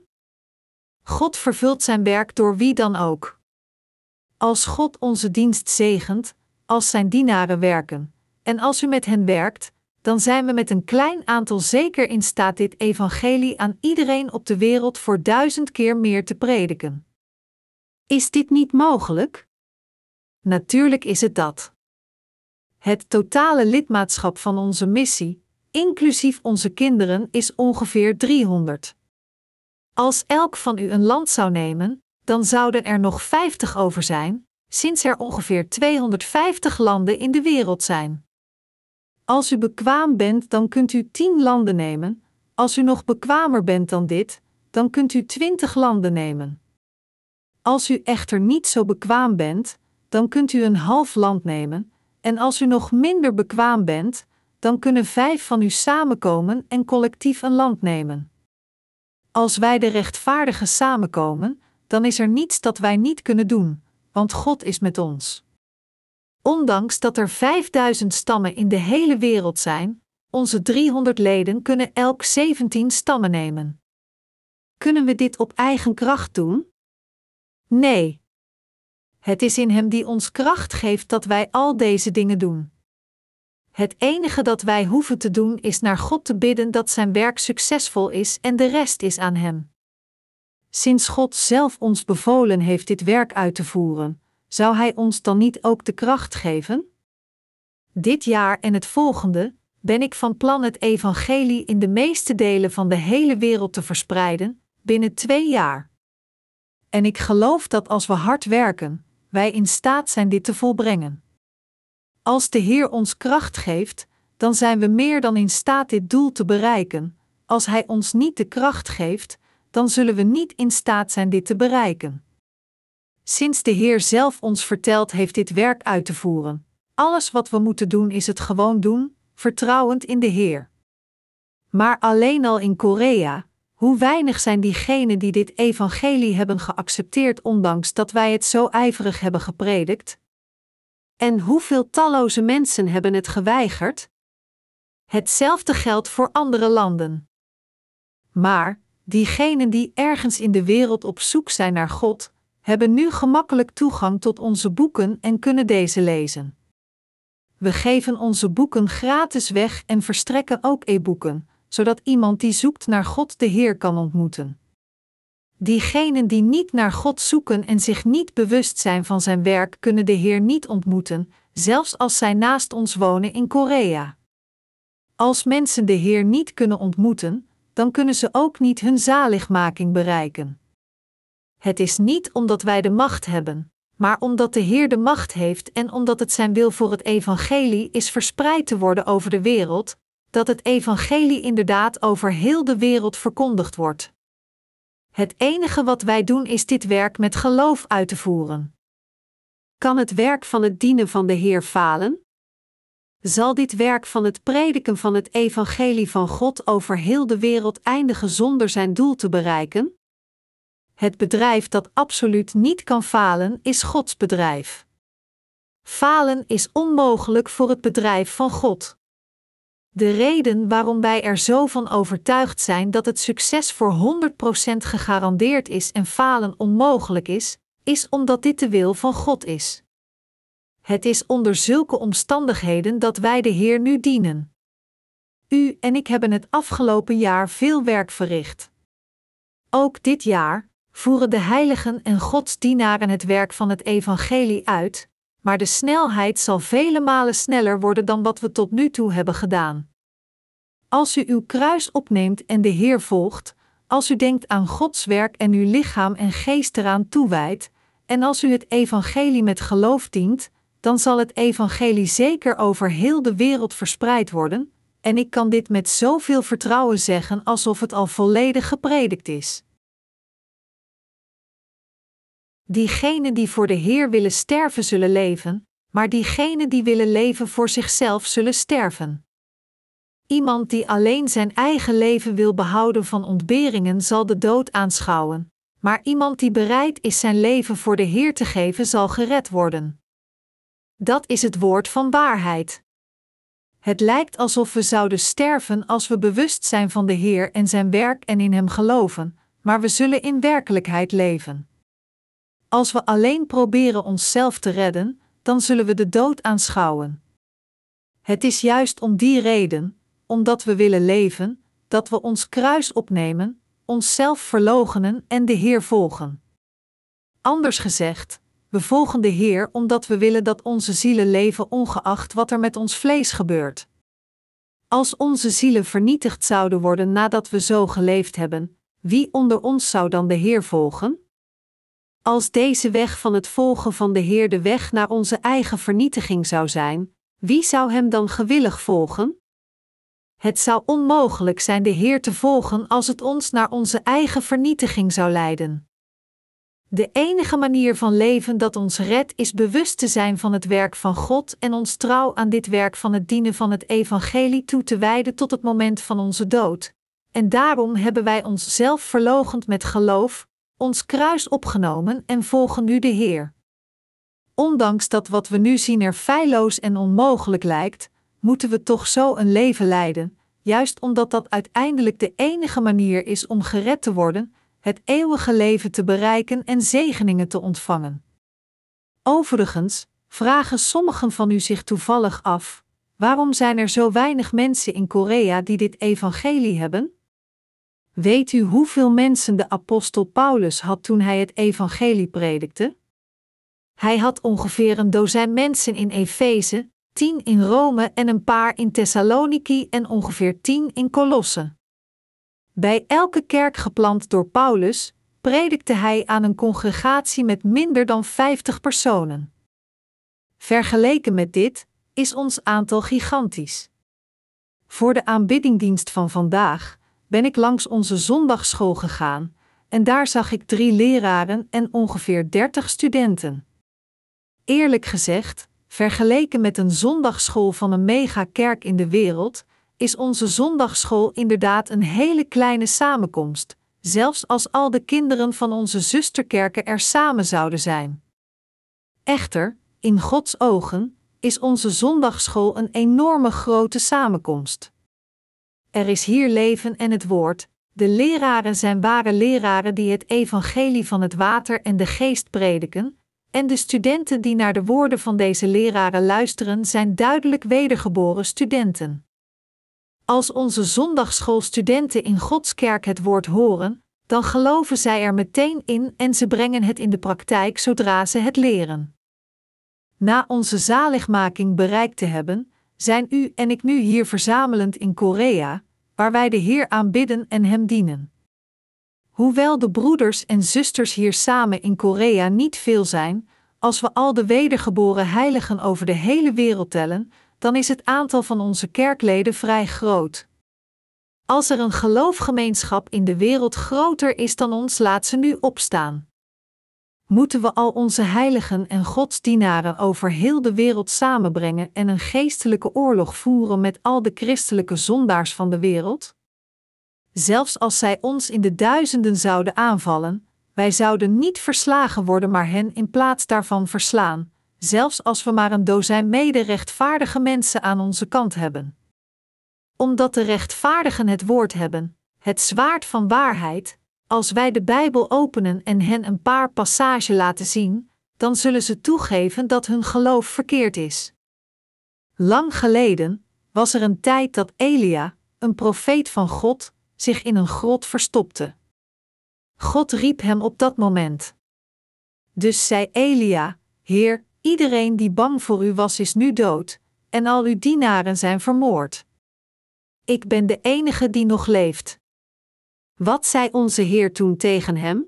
God vervult zijn werk door wie dan ook. Als God onze dienst zegent, als zijn dienaren werken, en als u met hen werkt, dan zijn we met een klein aantal zeker in staat dit evangelie aan iedereen op de wereld voor duizend keer meer te prediken. Is dit niet mogelijk? Natuurlijk is het dat. Het totale lidmaatschap van onze missie, inclusief onze kinderen, is ongeveer 300. Als elk van u een land zou nemen, dan zouden er nog 50 over zijn, sinds er ongeveer 250 landen in de wereld zijn. Als u bekwaam bent, dan kunt u 10 landen nemen. Als u nog bekwamer bent dan dit, dan kunt u 20 landen nemen. Als u echter niet zo bekwaam bent, dan kunt u een half land nemen, en als u nog minder bekwaam bent, dan kunnen vijf van u samenkomen en collectief een land nemen. Als wij de rechtvaardigen samenkomen, dan is er niets dat wij niet kunnen doen, want God is met ons. Ondanks dat er 5000 stammen in de hele wereld zijn, onze 300 leden kunnen elk 17 stammen nemen. Kunnen we dit op eigen kracht doen? Nee. Het is in Hem die ons kracht geeft dat wij al deze dingen doen. Het enige dat wij hoeven te doen is naar God te bidden dat Zijn werk succesvol is en de rest is aan Hem. Sinds God zelf ons bevolen heeft dit werk uit te voeren, zou Hij ons dan niet ook de kracht geven? Dit jaar en het volgende ben ik van plan het evangelie in de meeste delen van de hele wereld te verspreiden, binnen twee jaar. En ik geloof dat als we hard werken, wij in staat zijn dit te volbrengen. Als de Heer ons kracht geeft, dan zijn we meer dan in staat dit doel te bereiken. Als Hij ons niet de kracht geeft, dan zullen we niet in staat zijn dit te bereiken. Sinds de Heer zelf ons verteld heeft dit werk uit te voeren, alles wat we moeten doen is het gewoon doen, vertrouwend in de Heer. Maar alleen al in Korea, hoe weinig zijn diegenen die dit evangelie hebben geaccepteerd, ondanks dat wij het zo ijverig hebben gepredikt? En hoeveel talloze mensen hebben het geweigerd? Hetzelfde geldt voor andere landen. Maar, diegenen die ergens in de wereld op zoek zijn naar God, hebben nu gemakkelijk toegang tot onze boeken en kunnen deze lezen. We geven onze boeken gratis weg en verstrekken ook e-boeken, zodat iemand die zoekt naar God de Heer kan ontmoeten. Diegenen die niet naar God zoeken en zich niet bewust zijn van zijn werk, kunnen de Heer niet ontmoeten, zelfs als zij naast ons wonen in Korea. Als mensen de Heer niet kunnen ontmoeten, dan kunnen ze ook niet hun zaligmaking bereiken. Het is niet omdat wij de macht hebben, maar omdat de Heer de macht heeft en omdat het zijn wil voor het evangelie is verspreid te worden over de wereld, dat het evangelie inderdaad over heel de wereld verkondigd wordt. Het enige wat wij doen is dit werk met geloof uit te voeren. Kan het werk van het dienen van de Heer falen? Zal dit werk van het prediken van het evangelie van God over heel de wereld eindigen zonder zijn doel te bereiken? Het bedrijf dat absoluut niet kan falen is Gods bedrijf. Falen is onmogelijk voor het bedrijf van God. De reden waarom wij er zo van overtuigd zijn dat het succes voor 100% gegarandeerd is en falen onmogelijk is, is omdat dit de wil van God is. Het is onder zulke omstandigheden dat wij de Heer nu dienen. U en ik hebben het afgelopen jaar veel werk verricht. Ook dit jaar voeren de heiligen en godsdienaren het werk van het evangelie uit, maar de snelheid zal vele malen sneller worden dan wat we tot nu toe hebben gedaan. Als u uw kruis opneemt en de Heer volgt, als u denkt aan Gods werk en uw lichaam en geest eraan toewijdt, en als u het evangelie met geloof dient, dan zal het evangelie zeker over heel de wereld verspreid worden, en ik kan dit met zoveel vertrouwen zeggen alsof het al volledig gepredikt is. Diegenen die voor de Heer willen sterven zullen leven, maar diegenen die willen leven voor zichzelf zullen sterven. Iemand die alleen zijn eigen leven wil behouden van ontberingen zal de dood aanschouwen, maar iemand die bereid is zijn leven voor de Heer te geven zal gered worden. Dat is het woord van waarheid. Het lijkt alsof we zouden sterven als we bewust zijn van de Heer en zijn werk en in Hem geloven, maar we zullen in werkelijkheid leven. Als we alleen proberen onszelf te redden, dan zullen we de dood aanschouwen. Het is juist om die reden, omdat we willen leven, dat we ons kruis opnemen, onszelf verloochenen en de Heer volgen. Anders gezegd, we volgen de Heer omdat we willen dat onze zielen leven ongeacht wat er met ons vlees gebeurt. Als onze zielen vernietigd zouden worden nadat we zo geleefd hebben, wie onder ons zou dan de Heer volgen? Als deze weg van het volgen van de Heer de weg naar onze eigen vernietiging zou zijn, wie zou Hem dan gewillig volgen? Het zou onmogelijk zijn de Heer te volgen als het ons naar onze eigen vernietiging zou leiden. De enige manier van leven dat ons redt is bewust te zijn van het werk van God en ons trouw aan dit werk van het dienen van het evangelie toe te wijden tot het moment van onze dood. En daarom hebben wij onszelf verlogend met geloof, ons kruis opgenomen en volgen nu de Heer. Ondanks dat wat we nu zien er feilloos en onmogelijk lijkt, moeten we toch zo een leven leiden, juist omdat dat uiteindelijk de enige manier is om gered te worden, het eeuwige leven te bereiken en zegeningen te ontvangen. Overigens, vragen sommigen van u zich toevallig af: waarom zijn er zo weinig mensen in Korea die dit evangelie hebben? Weet u hoeveel mensen de apostel Paulus had toen hij het evangelie predikte? Hij had ongeveer een dozijn mensen in Efeze, tien in Rome en een paar in Thessaloniki en ongeveer tien in Colosse. Bij elke kerk geplant door Paulus, predikte hij aan een congregatie met minder dan 50 personen. Vergeleken met dit is ons aantal gigantisch. Voor de aanbiddingdienst van vandaag ben ik langs onze zondagschool gegaan en daar zag ik drie leraren en ongeveer 30 studenten. Eerlijk gezegd, vergeleken met een zondagschool van een megakerk in de wereld, is onze zondagschool inderdaad een hele kleine samenkomst, zelfs als al de kinderen van onze zusterkerken er samen zouden zijn. Echter, in Gods ogen, is onze zondagschool een enorme grote samenkomst. Er is hier leven en het woord, de leraren zijn ware leraren die het evangelie van het water en de geest prediken, en de studenten die naar de woorden van deze leraren luisteren zijn duidelijk wedergeboren studenten. Als onze zondagschoolstudenten in Gods kerk het woord horen, dan geloven zij er meteen in en ze brengen het in de praktijk zodra ze het leren. Na onze zaligmaking bereikt te hebben, zijn u en ik nu hier verzamelend in Korea, waar wij de Heer aanbidden en Hem dienen. Hoewel de broeders en zusters hier samen in Korea niet veel zijn, als we al de wedergeboren heiligen over de hele wereld tellen, dan is het aantal van onze kerkleden vrij groot. Als er een geloofgemeenschap in de wereld groter is dan ons, laat ze nu opstaan. Moeten we al onze heiligen en godsdienaren over heel de wereld samenbrengen en een geestelijke oorlog voeren met al de christelijke zondaars van de wereld? Zelfs als zij ons in de duizenden zouden aanvallen, wij zouden niet verslagen worden, maar hen in plaats daarvan verslaan, zelfs als we maar een dozijn mede-rechtvaardige mensen aan onze kant hebben. Omdat de rechtvaardigen het woord hebben, het zwaard van waarheid, Als wij de Bijbel openen en hen een paar passages laten zien, dan zullen ze toegeven dat hun geloof verkeerd is. Lang geleden was er een tijd dat Elia, een profeet van God, zich in een grot verstopte. God riep hem op dat moment. Dus zei Elia: Heer, iedereen die bang voor u was, is nu dood, en al uw dienaren zijn vermoord. Ik ben de enige die nog leeft. Wat zei onze Heer toen tegen hem?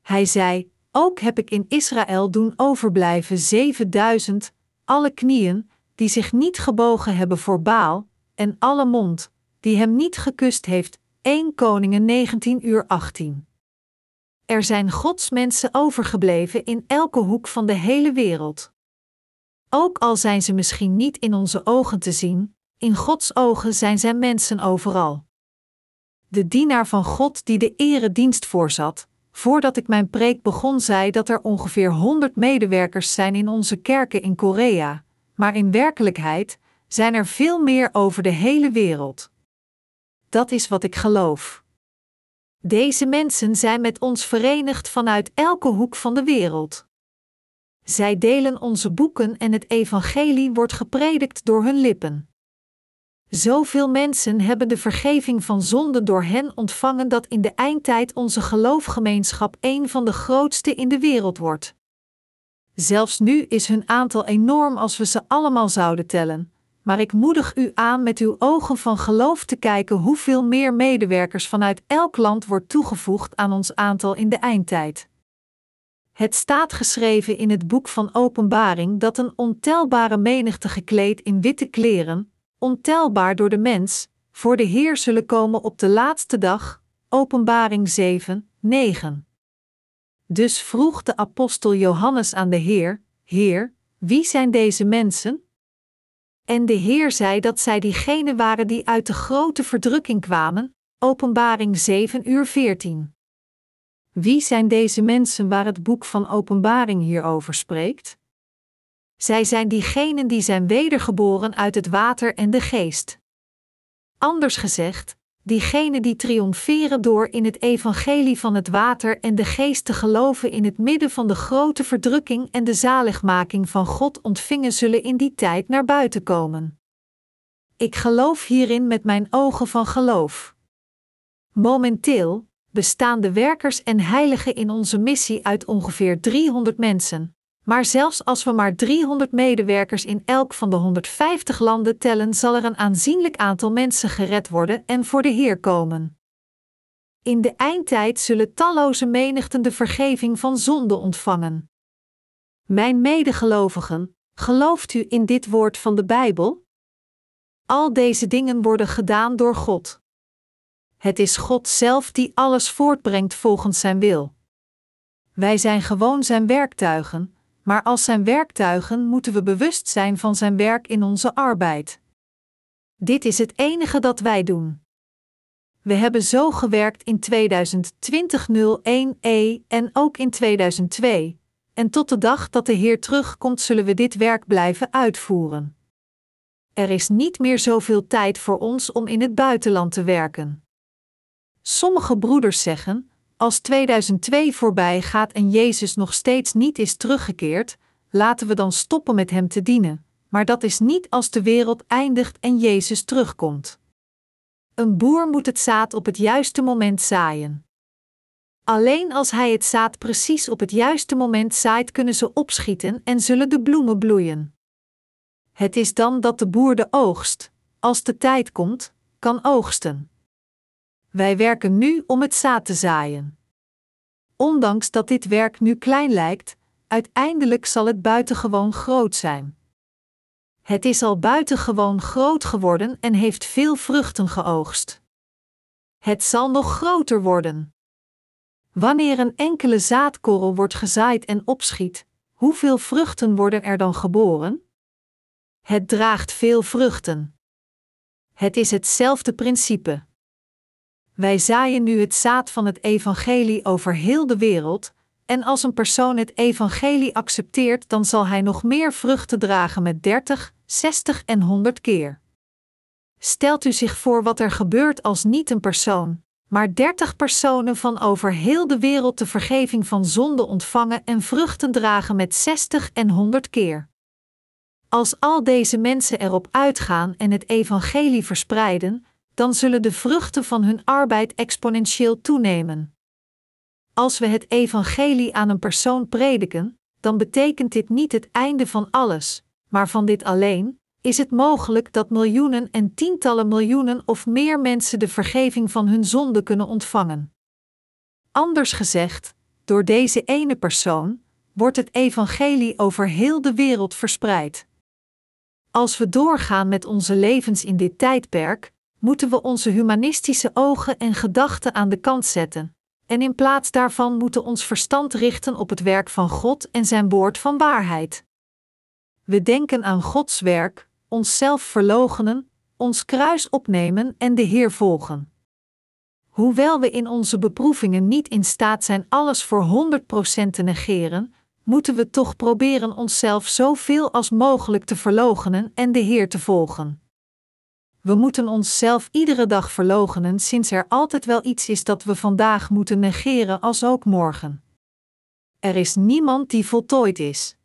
Hij zei: Ook heb ik in Israël doen overblijven zevenduizend, alle knieën, die zich niet gebogen hebben voor Baal, en alle mond, die hem niet gekust heeft. 1 Koningen 19 uur 18. Er zijn godsmensen overgebleven in elke hoek van de hele wereld. Ook al zijn ze misschien niet in onze ogen te zien, in Gods ogen zijn zij mensen overal. De dienaar van God die de eredienst voorzat, voordat ik mijn preek begon, zei dat er ongeveer 100 medewerkers zijn in onze kerken in Korea, maar in werkelijkheid zijn er veel meer over de hele wereld. Dat is wat ik geloof. Deze mensen zijn met ons verenigd vanuit elke hoek van de wereld. Zij delen onze boeken en het evangelie wordt gepredikt door hun lippen. Zoveel mensen hebben de vergeving van zonden door hen ontvangen dat in de eindtijd onze geloofgemeenschap een van de grootste in de wereld wordt. Zelfs nu is hun aantal enorm als we ze allemaal zouden tellen, maar ik moedig u aan met uw ogen van geloof te kijken hoeveel meer medewerkers vanuit elk land wordt toegevoegd aan ons aantal in de eindtijd. Het staat geschreven in het boek van Openbaring dat een ontelbare menigte gekleed in witte kleren, ontelbaar door de mens, voor de Heer zullen komen op de laatste dag. Openbaring 7, 9. Dus vroeg de apostel Johannes aan de Heer: Heer, wie zijn deze mensen? En de Heer zei dat zij diegenen waren die uit de grote verdrukking kwamen. Openbaring 7 uur 14. Wie zijn deze mensen waar het boek van Openbaring hierover spreekt? Zij zijn diegenen die zijn wedergeboren uit het water en de geest. Anders gezegd, diegenen die triomferen door in het evangelie van het water en de geest te geloven in het midden van de grote verdrukking en de zaligmaking van God ontvingen zullen in die tijd naar buiten komen. Ik geloof hierin met mijn ogen van geloof. Momenteel bestaan de werkers en heiligen in onze missie uit ongeveer 300 mensen, maar zelfs als we maar 300 medewerkers in elk van de 150 landen tellen, zal er een aanzienlijk aantal mensen gered worden en voor de Heer komen. In de eindtijd zullen talloze menigten de vergeving van zonde ontvangen. Mijn medegelovigen, gelooft u in dit woord van de Bijbel? Al deze dingen worden gedaan door God. Het is God zelf die alles voortbrengt volgens Zijn wil. Wij zijn gewoon Zijn werktuigen, maar als zijn werktuigen moeten we bewust zijn van zijn werk in onze arbeid. Dit is het enige dat wij doen. We hebben zo gewerkt in 2020-01-E en ook in 2002, en tot de dag dat de Heer terugkomt zullen we dit werk blijven uitvoeren. Er is niet meer zoveel tijd voor ons om in het buitenland te werken. Sommige broeders zeggen: als 2002 voorbij gaat en Jezus nog steeds niet is teruggekeerd, laten we dan stoppen met Hem te dienen. Maar dat is niet als de wereld eindigt en Jezus terugkomt. Een boer moet het zaad op het juiste moment zaaien. Alleen als hij het zaad precies op het juiste moment zaait, kunnen ze opschieten en zullen de bloemen bloeien. Het is dan dat de boer de oogst, als de tijd komt, kan oogsten. Wij werken nu om het zaad te zaaien. Ondanks dat dit werk nu klein lijkt, uiteindelijk zal het buitengewoon groot zijn. Het is al buitengewoon groot geworden en heeft veel vruchten geoogst. Het zal nog groter worden. Wanneer een enkele zaadkorrel wordt gezaaid en opschiet, hoeveel vruchten worden er dan geboren? Het draagt veel vruchten. Het is hetzelfde principe. Wij zaaien nu het zaad van het evangelie over heel de wereld, en als een persoon het evangelie accepteert, dan zal hij nog meer vruchten dragen met 30, 60 en 100 keer. Stelt u zich voor wat er gebeurt als niet een persoon, maar dertig personen van over heel de wereld de vergeving van zonde ontvangen en vruchten dragen met zestig en honderd keer. Als al deze mensen erop uitgaan en het evangelie verspreiden, dan zullen de vruchten van hun arbeid exponentieel toenemen. Als we het evangelie aan een persoon prediken, dan betekent dit niet het einde van alles, maar van dit alleen, is het mogelijk dat miljoenen en tientallen miljoenen of meer mensen de vergeving van hun zonde kunnen ontvangen. Anders gezegd, door deze ene persoon wordt het evangelie over heel de wereld verspreid. Als we doorgaan met onze levens in dit tijdperk, moeten we onze humanistische ogen en gedachten aan de kant zetten, en in plaats daarvan moeten ons verstand richten op het werk van God en zijn woord van waarheid. We denken aan Gods werk, onszelf verloochenen, ons kruis opnemen en de Heer volgen. Hoewel we in onze beproevingen niet in staat zijn alles voor 100% te negeren, moeten we toch proberen onszelf zoveel als mogelijk te verloochenen en de Heer te volgen. We moeten onszelf iedere dag verloochenen, sinds er altijd wel iets is dat we vandaag moeten negeren, als ook morgen. Er is niemand die voltooid is.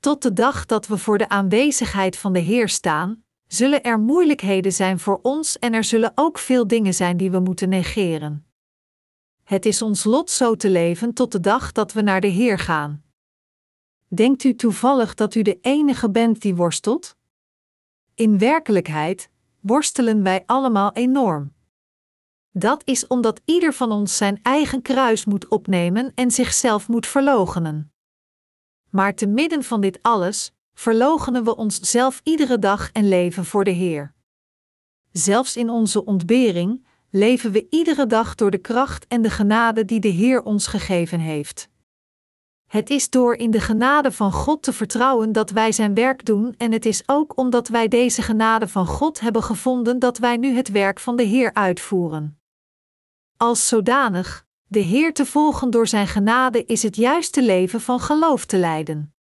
Tot de dag dat we voor de aanwezigheid van de Heer staan, zullen er moeilijkheden zijn voor ons en er zullen ook veel dingen zijn die we moeten negeren. Het is ons lot zo te leven tot de dag dat we naar de Heer gaan. Denkt u toevallig dat u de enige bent die worstelt? In werkelijkheid worstelen wij allemaal enorm. Dat is omdat ieder van ons zijn eigen kruis moet opnemen en zichzelf moet verloochenen. Maar te midden van dit alles, verloochenen we onszelf iedere dag en leven voor de Heer. Zelfs in onze ontbering leven we iedere dag door de kracht en de genade die de Heer ons gegeven heeft. Het is door in de genade van God te vertrouwen dat wij Zijn werk doen, en het is ook omdat wij deze genade van God hebben gevonden dat wij nu het werk van de Heer uitvoeren. Als zodanig, de Heer te volgen door Zijn genade is het juiste leven van geloof te leiden.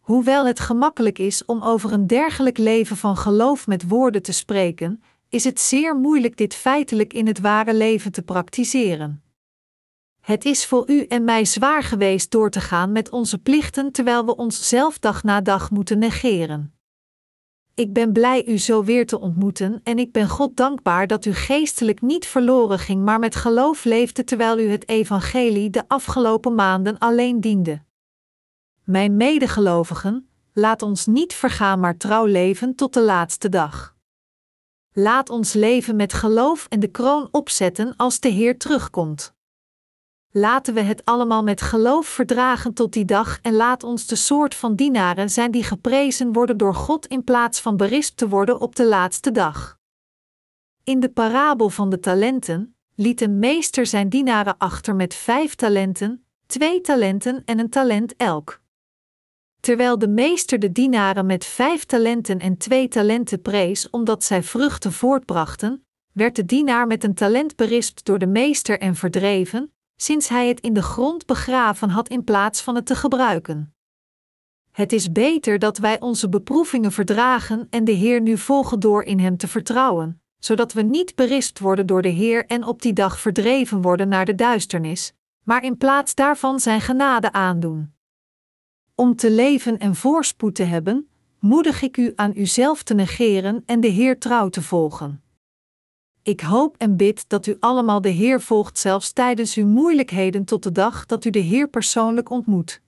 Hoewel het gemakkelijk is om over een dergelijk leven van geloof met woorden te spreken, is het zeer moeilijk dit feitelijk in het ware leven te praktiseren. Het is voor u en mij zwaar geweest door te gaan met onze plichten terwijl we ons zelf dag na dag moeten negeren. Ik ben blij u zo weer te ontmoeten en ik ben God dankbaar dat u geestelijk niet verloren ging, maar met geloof leefde terwijl u het evangelie de afgelopen maanden alleen diende. Mijn medegelovigen, laat ons niet vergaan, maar trouw leven tot de laatste dag. Laat ons leven met geloof en de kroon opzetten als de Heer terugkomt. Laten we het allemaal met geloof verdragen tot die dag en laat ons de soort van dienaren zijn die geprezen worden door God in plaats van berispt te worden op de laatste dag. In de parabel van de talenten liet een meester zijn dienaren achter met vijf talenten, twee talenten en een talent elk. Terwijl de meester de dienaren met vijf talenten en twee talenten prees omdat zij vruchten voortbrachten, werd de dienaar met een talent berispt door de meester en verdreven, sinds hij het in de grond begraven had in plaats van het te gebruiken. Het is beter dat wij onze beproevingen verdragen en de Heer nu volgen door in Hem te vertrouwen, zodat we niet berispt worden door de Heer en op die dag verdreven worden naar de duisternis, maar in plaats daarvan Zijn genade aandoen. Om te leven en voorspoed te hebben, moedig ik u aan uzelf te negeren en de Heer trouw te volgen. Ik hoop en bid dat u allemaal de Heer volgt zelfs tijdens uw moeilijkheden tot de dag dat u de Heer persoonlijk ontmoet.